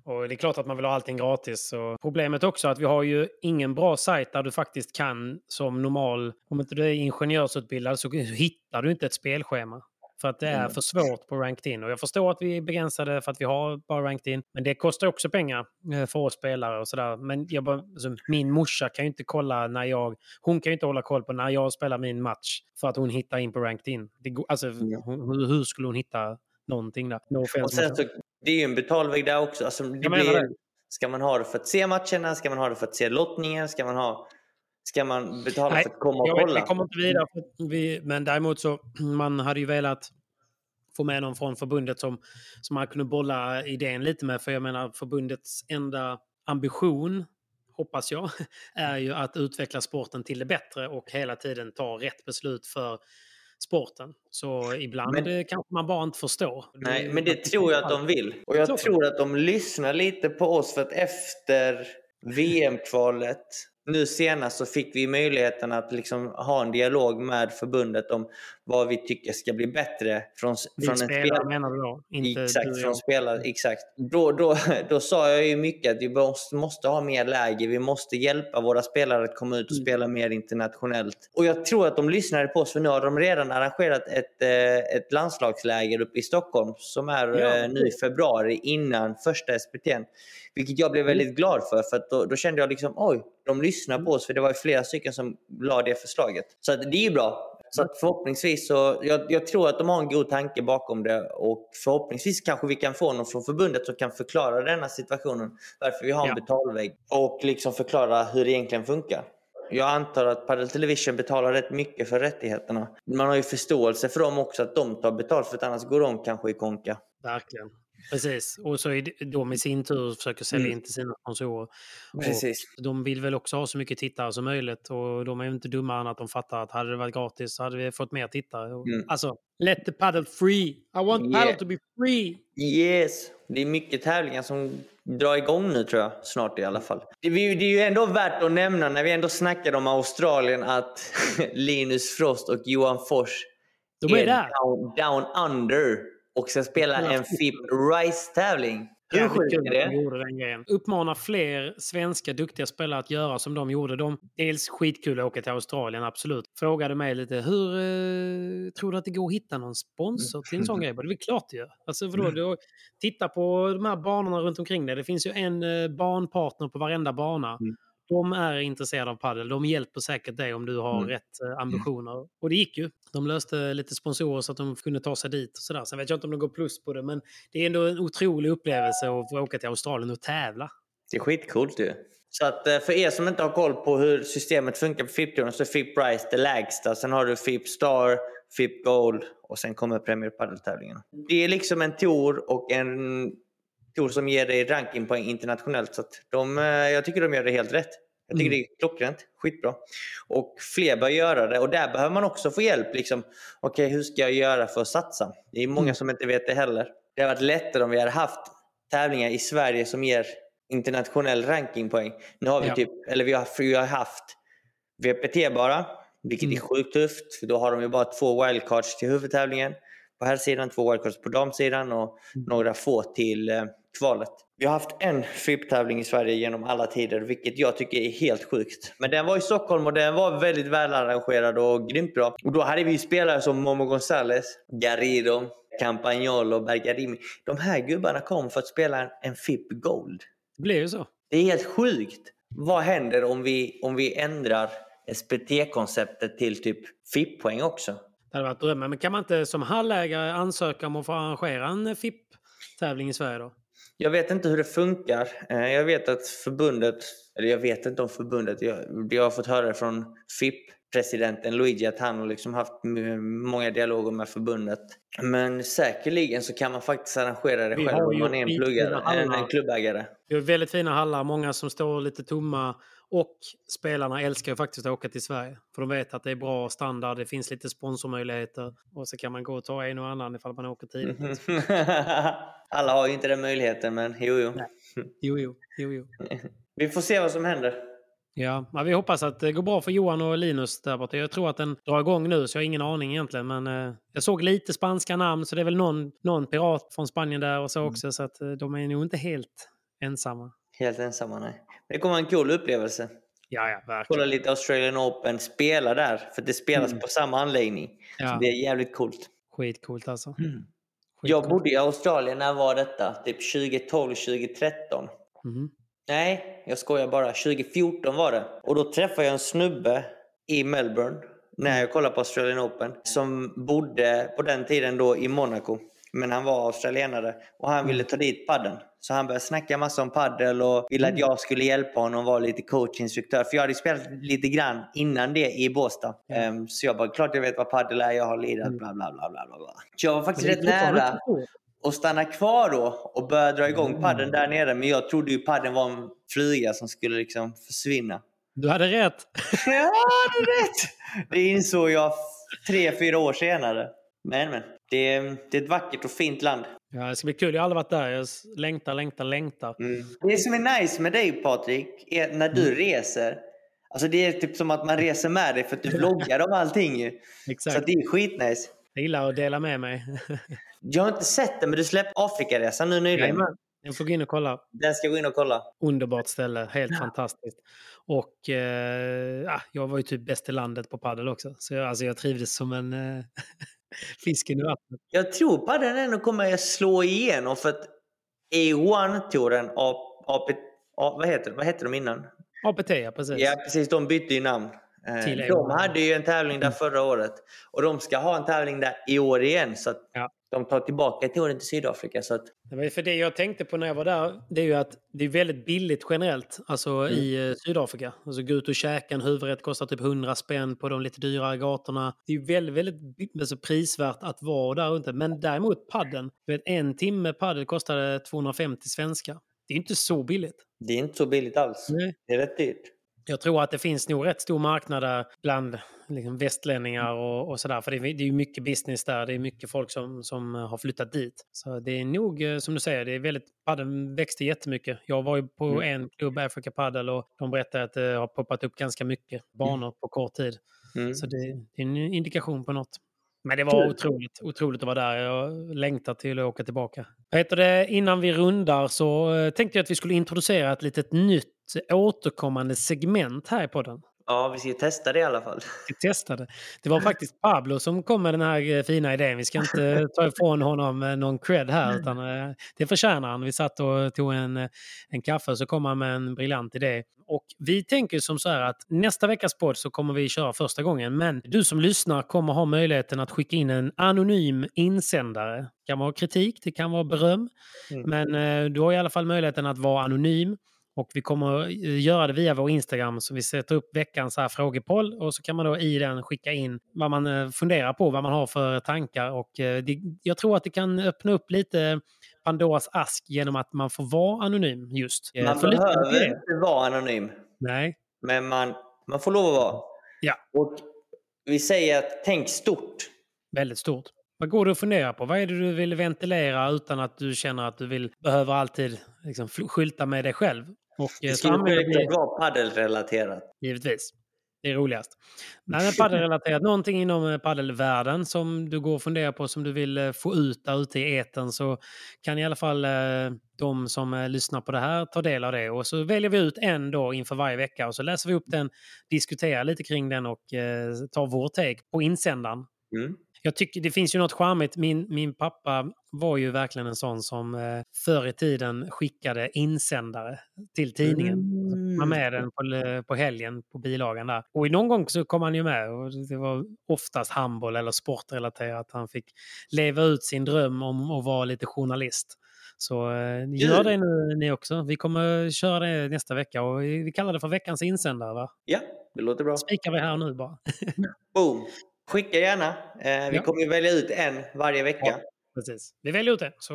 Och det är klart att man vill ha allting gratis. Och problemet också är att vi har ju ingen bra sajt där du faktiskt kan som normal, om inte du är ingenjörsutbildad så hittar du inte ett spelschema. För att det är Mm. för svårt på ranked in. Och jag förstår att vi är begränsade för att vi har bara ranked in. Men det kostar också pengar eh, för oss spelare och sådär. Men jag bara, alltså, min morsa kan ju inte kolla när jag... Hon kan ju inte hålla koll på när jag spelar min match. För att hon hittar in på ranked in. Det, alltså, hon, hur, skulle hon hitta någonting där? No Och sen så, det är ju en betalväg där också. Alltså, det Jag blir, det. Ska man ha det för att se matcherna? Ska man ha det för att se lottningen? Ska man, ha, ska man betala Nej, för att komma och Jag vet, kolla? vi kommer inte vidare. Vi, men däremot så, man hade ju velat få med någon från förbundet som, som man kunde bolla idén lite med. För jag menar, förbundets enda ambition, hoppas jag, är ju att utveckla sporten till det bättre och hela tiden ta rätt beslut för sporten. Så ibland Men- eh, kanske man bara inte förstår. Nej, men det tror jag att de vill. Och jag tror att de lyssnar lite på oss för att efter VM-kvalet nu senast så fick vi möjligheten att liksom ha en dialog med förbundet om vad vi tycker ska bli bättre från, Vi från en spelar spelare. menar du då? Inte Exakt, från spelare. Exakt. Då, då, då sa jag ju mycket att vi måste, måste ha mer läge. Vi måste hjälpa våra spelare att komma ut och Mm. spela mer internationellt. Och jag tror att de lyssnade på oss för nu har de redan arrangerat ett, eh, ett landslagsläger uppe i Stockholm som är Ja, eh, nu i februari innan första SPT'n. Vilket jag blev Mm. väldigt glad för, för då, då kände jag liksom oj, de lyssnar på oss. För det var ju flera stycken som la det förslaget. Så att det är ju bra. Så att förhoppningsvis så, jag, jag tror att de har en god tanke bakom det och förhoppningsvis kanske vi kan få någon från förbundet som kan förklara denna situationen. Varför vi har en Ja. betalvägg och liksom förklara hur det egentligen funkar. Jag antar att Padel Television betalar rätt mycket för rättigheterna. Man har ju förståelse för dem också att de tar betalt för att annars går de kanske i konka. Verkligen. Precis. Och så är de i sin tur försöker sälja Mm. in till sina sponsorer. Och Precis. de vill väl också ha så mycket tittare som möjligt och de är ju inte dummare än att de fattar att hade det varit gratis så hade vi fått mer tittare. Och- Mm. Alltså, let the paddle free! I want Yeah. paddle to be free! Yes, det är mycket tävlingar som drar igång nu tror jag. Snart i alla fall. Det, det är ju ändå värt att nämna när vi ändå snackade om Australien att Linus Frost och Johan Fors De är där! down, down under och ska spela en FIP Rise-tävling. Hur sjukt kul är det? gjorde den grejen. Uppmana fler svenska duktiga spelare att göra som de gjorde. De, dels skitkul att åka till Australien, absolut. Frågade mig lite, hur eh, tror du att det går att hitta någon sponsor till en sån grej? Det är väl klart det gör. Alltså, Mm. vadå, då, titta på de här banorna runt omkring dig. Det finns ju en eh, banpartner på varenda bana. Mm. De är intresserade av padel. De hjälper säkert dig om du har Mm. rätt eh, ambitioner. Och det gick ju. De löste lite sponsorer så att de kunde ta sig dit. Och sådär. Sen vet jag inte om de går plus på det, men det är ändå en otrolig upplevelse att få åka till Australien och tävla. Det är skitcoolt ju. Så att eh, för er som inte har koll på hur systemet funkar på FIP-touren så är FIP Price det lägsta. Sen har du FIP Star, FIP Gold och sen kommer Premier Padel-tävlingen. Det är liksom en tour och en tour som ger dig rankingpoäng internationellt. Så de, eh, jag tycker de gör det helt rätt. Jag tycker Mm. det är klockrent. Skitbra. Och fler bör göra det. Och där behöver man också få hjälp. Liksom, Okej, hur ska jag göra för att satsa? Det är många Mm. som inte vet det heller. Det hade varit lättare om vi hade haft tävlingar i Sverige som ger internationell rankingpoäng. Nu har vi Ja. typ, eller vi har, vi har haft VPT bara, vilket är Mm. sjukt tufft. För då har de ju bara två wildcards till huvudtävlingen på här sidan, två wildcards på damsidan och Mm. några få till eh, kvalet. Vi har haft en FIP-tävling i Sverige genom alla tider, vilket jag tycker är helt sjukt. Men den var i Stockholm och den var väldigt välarrangerad och grymt bra. Och då hade vi spelare som Momo Gonzales, Garrido, Campagnolo, Bergarimi. De här gubbarna kom för att spela en, FIP Gold. Det blir ju så. Det är helt sjukt. Vad händer om vi, om vi ändrar SPT-konceptet till typ FIP-poäng också? Det hade varit drömmen. Men kan man inte som hallägare ansöka om att få arrangera en FIP-tävling i Sverige då? Jag vet inte hur det funkar. Eh, Jag vet att förbundet, eller jag vet inte om förbundet, jag, jag har fått höra det från FIP-presidenten Luigi att han har liksom haft många dialoger med förbundet. Men säkerligen så kan man faktiskt arrangera det Vi själv har om man är en, pluggare, en, en klubbägare. Det är väldigt fina hallar, många som står lite tomma. Och spelarna älskar ju faktiskt att åka till Sverige. För de vet att det är bra standard, det finns lite sponsormöjligheter. Och så kan man gå och ta en och annan ifall man åker tidigt. Mhm. Alla har ju inte den möjligheten, men jo, jo. Nej. Jo, jo, jo, jo. Vi får se vad som händer. Ja, men vi hoppas att det går bra för Johan och Linus där borta. Jag tror att den drar igång nu, så jag har ingen aning egentligen. Men eh, jag såg lite spanska namn, så det är väl någon, någon pirat från Spanien där och så också. Så att eh, de är nog inte helt ensamma. Helt ensamma, nej. Det kommer vara en cool upplevelse. Ja, ja, Kolla verkligen. lite Australian Open, spela där. För det spelas Mm. på samma anläggning. Ja, det är jävligt coolt. skitcoolt alltså. Jag Skitcoolt. bodde i Australien, när var detta? Typ 2012, 2013. Mhm. Nej, jag skojar bara. 2014 var det. Och då träffade jag en snubbe i Melbourne när jag kollade på Australian Open som bodde på den tiden då i Monaco. Men han var australienare och han ville ta dit padden. Så han började snacka massa om paddel och ville att jag skulle hjälpa honom och vara lite coachinstruktör. För jag hade spelat lite grann innan det i Båstad. Ehm, så jag bara, klart jag vet vad paddel är, jag har lirat, bla bla bla bla bla. bla. Så jag var faktiskt rätt nära och stanna kvar då och börja dra igång Mm. padden där nere. Men jag trodde ju padden var en flyga som skulle liksom försvinna. Du hade rätt. Ja, det är rätt! Det insåg jag tre, fyra år senare. Men, men. Det är, det är ett vackert och fint land. Ja, det ska bli kul. Jag har aldrig varit där. Jag längtar, längtar, längtar. Mm. Det som är nice med dig Patrik, är när du reser. Alltså det är typ som att man reser med dig för att du vloggar om allting. Så Exakt. att det är skitnice. Jag gillar att dela med mig. Jag har inte sett det, men du släppte Afrikaresan nu nyligen. Jajamän. Jag får gå in och kolla. Den ska jag gå in och kolla. Underbart ställe, helt fantastiskt. Och eh, ja, jag var ju typ bäst i landet på paddel också. Så jag, alltså, jag trivdes som en eh, fisken i vattnet. Jag tror padden ändå kommer att slå igenom för att A1-touren, AP, A, vad, heter, vad heter de innan? APT, ja precis. Ja precis, de bytte ju namn. Eh, Till De A1. hade ju en tävling där förra året och de ska ha en tävling där i år igen. Så Ja. De tar tillbaka touren till Sydafrika. Så att, Det var för det jag tänkte på när jag var där, det är ju att det är väldigt billigt generellt alltså i eh, Sydafrika. Alltså gå ut och käka en huvudrätt kostar typ 100 spänn på de lite dyrare gatorna. Det är ju väldigt, väldigt alltså, prisvärt att vara där ute. Men däremot padden, en timme paddel kostade 250 svenska. Det är inte så billigt. det är inte så billigt alls. Nej. Det är rätt dyrt. Jag tror att det finns nog rätt stor marknad där bland liksom, västlänningar och, och sådär. För det är, det är ju mycket business där. Det är mycket folk som, som har flyttat dit. Så det är nog, eh, som du säger, det är väldigt, padden växte jättemycket. Jag var ju på Mm. en klubb, Africa Paddle, och de berättade att det har poppat upp ganska mycket banor på kort tid. Mm. Så det, det är en indikation på något. Men det var otroligt, otroligt att vara där. Jag längtar till att åka tillbaka. Heter det? Innan vi rundar så eh, tänkte jag att vi skulle introducera ett litet nytt återkommande segment här i podden. Ja, vi ska testa det i alla fall. Vi testade. Det var faktiskt Pablo som kom med den här eh, fina idén. Vi ska inte ta ifrån honom eh, någon cred här, utan eh, det förtjänar han. Vi satt och tog en, en kaffe och så kom han med en briljant idé. Och vi tänker som så här att nästa veckas podd så kommer vi köra första gången, men du som lyssnar kommer ha möjligheten att skicka in en anonym insändare. Det kan vara kritik, det kan vara beröm, mm. men du har i alla fall möjligheten att vara anonym. Och vi kommer göra det via vår Instagram, så vi sätter upp veckans här frågepoll och så kan man då i den skicka in vad man eh, funderar på, vad man har för tankar. Och eh, det, jag tror att det kan öppna upp lite Pandoras ask genom att man får vara anonym just. Eh, man behöver inte vara anonym. Nej. Men man, man får lov att vara. Ja. Och vi säger att tänk stort. Väldigt stort. Vad går det att fundera på? Vad är det du vill ventilera utan att du känner att du vill, behöver alltid liksom, skylta med dig själv? Och, det skulle självklart vara paddelrelaterat. Givetvis. Det är roligast. Nej, men paddelrelaterat, någonting inom eh, paddelvärlden som du går och funderar på som du vill eh, få ut där ute i eten så kan i alla fall eh, de som lyssnar på det här ta del av det. Och så väljer vi ut en då inför varje vecka och så läser vi upp den, diskuterar lite kring den och tar vår take på insändaren. Mm jag tycker det finns ju något charmigt. Min, min pappa var ju verkligen en sån som eh, förr i tiden skickade insändare till tidningen. Mm. Man med den på, på helgen på bilagan där. Och någon gång så kom han ju med och det var oftast handboll eller sportrelaterat. Han fick leva ut sin dröm om att vara lite journalist. Så eh, gör det nu ni också. Vi kommer köra det nästa vecka och vi kallar det för veckans insändare va? Ja, det låter bra. Spikar vi här nu bara. Boom! Skicka gärna. Eh, vi ja. kommer välja ut en varje vecka. Ja, precis. Vi väljer ut en, så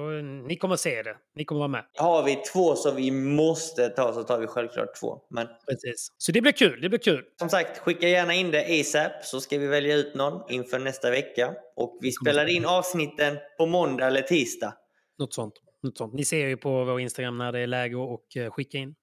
ni kommer se det. Ni kommer vara med. Har vi två som vi måste ta så tar vi självklart två. Men... Precis. Så det blir kul. Det blir kul. Som sagt, skicka gärna in det ASAP så ska vi välja ut någon inför nästa vecka. Och vi spelar in avsnitten på måndag eller tisdag. Något sånt. Något sånt. Ni ser ju på vår Instagram när det är läge att eh, skicka in.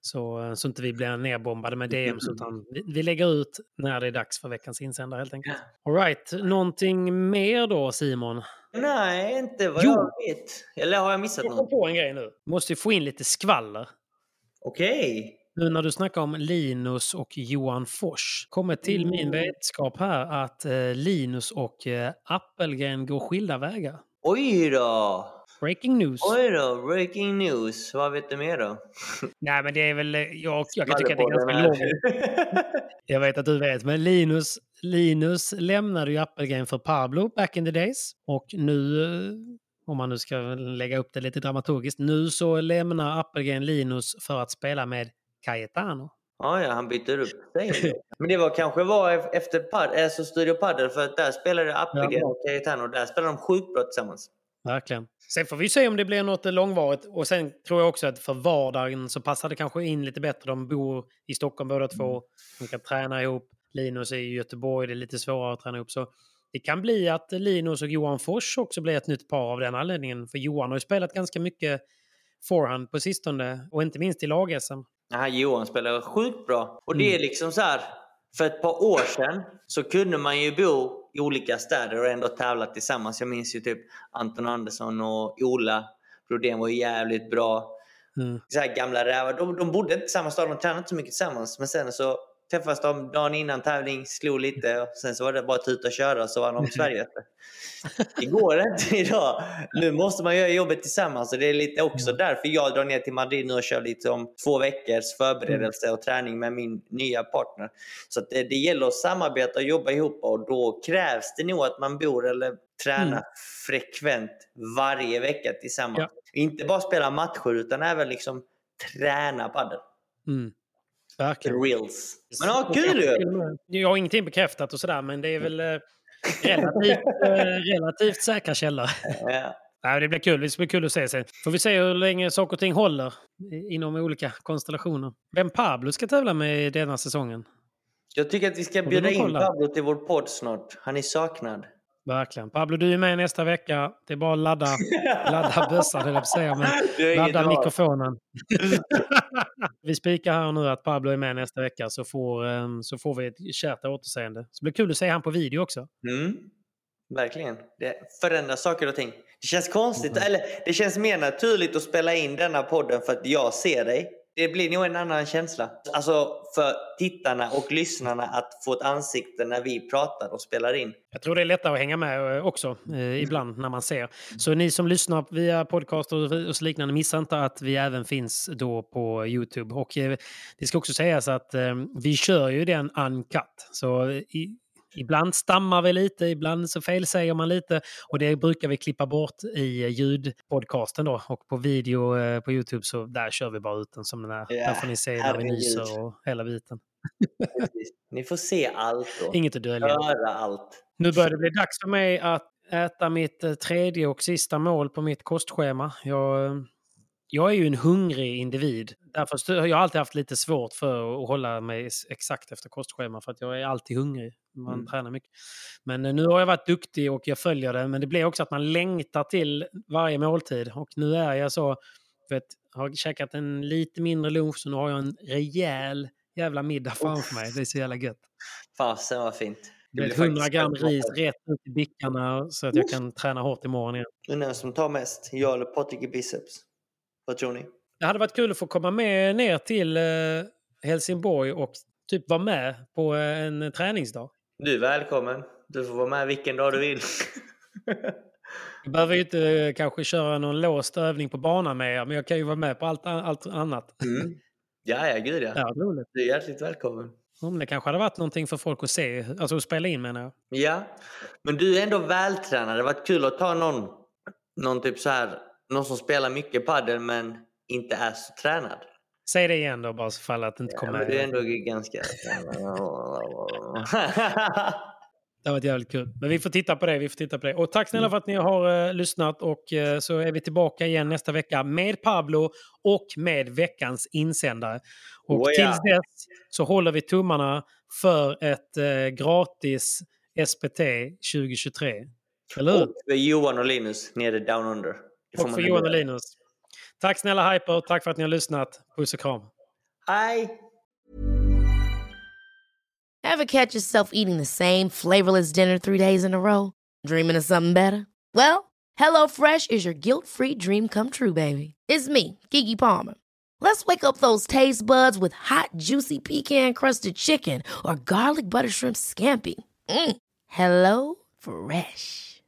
Så, eh, så inte vi blir nerbombade med DMs utan vi, vi, lägger ut när det är dags för veckans insändare helt enkelt. Alright, någonting mer då Simon? Nej, inte vad jo. jag vet. Eller har jag missat något? Jag på en grej nu. Måste få in lite skvaller. Okej. Okay. Nu när du snackar om Linus och Johan Fors. kommer till mm. min vetskap här att eh, Linus och eh, Appelgren går skilda vägar. Oj då! Breaking news. Oj då, breaking news. Vad vet du mer då? Nej, men det är väl... Jag, jag kan tycka att det är ganska logiskt. jag vet att du vet, men Linus, Linus lämnade ju Appelgren för Pablo back in the days. Och nu, eh, om man nu ska lägga upp det lite dramaturgiskt, nu så lämnar Appelgren Linus för att spela med Cayetano. Ja, ja, han byter upp sig. Men det var kanske var efter pad, alltså Studio Padel för att där spelade Appelgren ja. och Cayetano. Där spelade de sjukt bra tillsammans. Verkligen. Sen får vi se om det blir något långvarigt. Och sen tror jag också att för vardagen så passar det kanske in lite bättre. De bor i Stockholm båda två. Mm. De kan träna ihop. Linus är i Göteborg, det är lite svårare att träna ihop. Så det kan bli att Linus och Johan Fors också blir ett nytt par av den anledningen. För Johan har ju spelat ganska mycket forehand på sistone. Och inte minst i lag-SM. Ja, Johan spelar sjukt bra. Och det är mm. liksom så här, för ett par år sedan så kunde man ju bo i olika städer och ändå tävla tillsammans. Jag minns ju typ Anton Andersson och Ola Brodén var jävligt bra. Mm. Så här gamla rävar. De, de bodde inte i samma stad, de tränade inte så mycket tillsammans. Men sen så träffades de dagen innan tävling, slog lite och sen så var det bara att tuta och köra så vann de Sverige. Det går inte idag. Nu måste man göra jobbet tillsammans och det är lite också mm. därför jag drar ner till Madrid nu och kör lite om två veckors förberedelse och träning med min nya partner. Så det, det gäller att samarbeta och jobba ihop och då krävs det nog att man bor eller tränar mm. frekvent varje vecka tillsammans. Ja. Inte bara spela matcher utan även liksom träna padel. Mm. Verkligen. Reels. Men ja, kul ju! Jag har ingenting bekräftat och sådär, men det är väl eh, relativt, eh, relativt säkra källor. Ja. Ja, det blir kul. Det blir kul att se sen. Får vi se hur länge saker och ting håller inom olika konstellationer. Vem Pablo ska tävla med denna säsongen? Jag tycker att vi ska bjuda in Pablo till vår podd snart. Han är saknad. Verkligen. Pablo, du är med nästa vecka. Det är bara att ladda, ladda bössan, jag säga. Men ladda mikrofonen. vi spikar här nu att Pablo är med nästa vecka så får, ehm, så får vi ett kärt återseende. Så det blir kul att se han på video också. Mm. Verkligen. Det förändrar saker och ting. Det känns konstigt, mm. eller det känns mer naturligt att spela in denna podden för att jag ser dig det blir nog en annan känsla. Alltså för tittarna och lyssnarna att få ett ansikte när vi pratar och spelar in. Jag tror det är lättare att hänga med eh, också eh, ibland när man ser. Så ni som lyssnar via podcast och, och så liknande, missa inte att vi även finns då på Youtube. Och eh, det ska också sägas att eh, vi kör ju den uncut. Så eh, i, Ibland stammar vi lite, ibland så felsäger man lite och det brukar vi klippa bort i ljudpodcasten då. Och på video eh, på Youtube så där kör vi bara ut den som den är. Yeah, där får ni se när vi nyser och hela biten. ni får se allt då. Inget att dölja. Höra allt. Nu börjar det bli dags för mig att äta mitt eh, tredje och sista mål på mitt kostschema. Jag eh, jag är ju en hungrig individ. Därför har jag alltid haft lite svårt för att hålla mig exakt efter kostschema för att jag är alltid hungrig. Man mm. tränar mycket. Men eh, nu har jag varit duktig och jag följer det. Men det blir också att man längtar till varje måltid. Och nu är jag så, vet, har käkat en lite mindre lunch så nu har jag en rejäl jävla middag framför mig. Det är så jävla gött. Fasen vad fint. Det blir 100 gram ris rätt ut i bickarna så att jag kan träna hårt imorgon igen. Det är den som tar mest. Jag eller Patrik i biceps. Vad tror ni? Det hade varit kul att få komma med ner till eh, Helsingborg och typ vara med på en träningsdag. Du är välkommen. Du får vara med vilken dag du vill. Jag behöver ju inte eh, kanske köra någon låst övning på banan med er, men jag kan ju vara med på allt, allt annat. Mm. Ja, ja, gud ja. ja roligt. Du är hjärtligt välkommen. Mm, det kanske hade varit någonting för folk att se, alltså att spela in menar jag. Ja, men du är ändå vältränad. Det hade varit kul att ta någon, någon typ så här någon som spelar mycket padel men inte är så tränad. Säg det igen då bara så fall att det inte kommer... Det är ändå ganska... det har varit jävligt kul. Men vi får titta på det. Vi får titta på det. Och tack snälla för att ni har uh, lyssnat och uh, så är vi tillbaka igen nästa vecka med Pablo och med veckans insändare. Och oh, ja. tills dess så håller vi tummarna för ett uh, gratis SPT 2023. Eller hur? Och Johan och Linus nere down under. Och för Johan och Linus. Tack snälla Hyper, tack för att ni har lyssnat. Puss och kram. Hej! Have catch yourself eating the same flavorless dinner three days in a row? Dreaming of something better? Well, hello fresh is your guilt free dream come true baby. It's me, Gigi Palmer. Let's wake up those taste buds with hot juicy pecan crusted chicken or garlic butter shrimp scampi. Mm. Hello Fresh.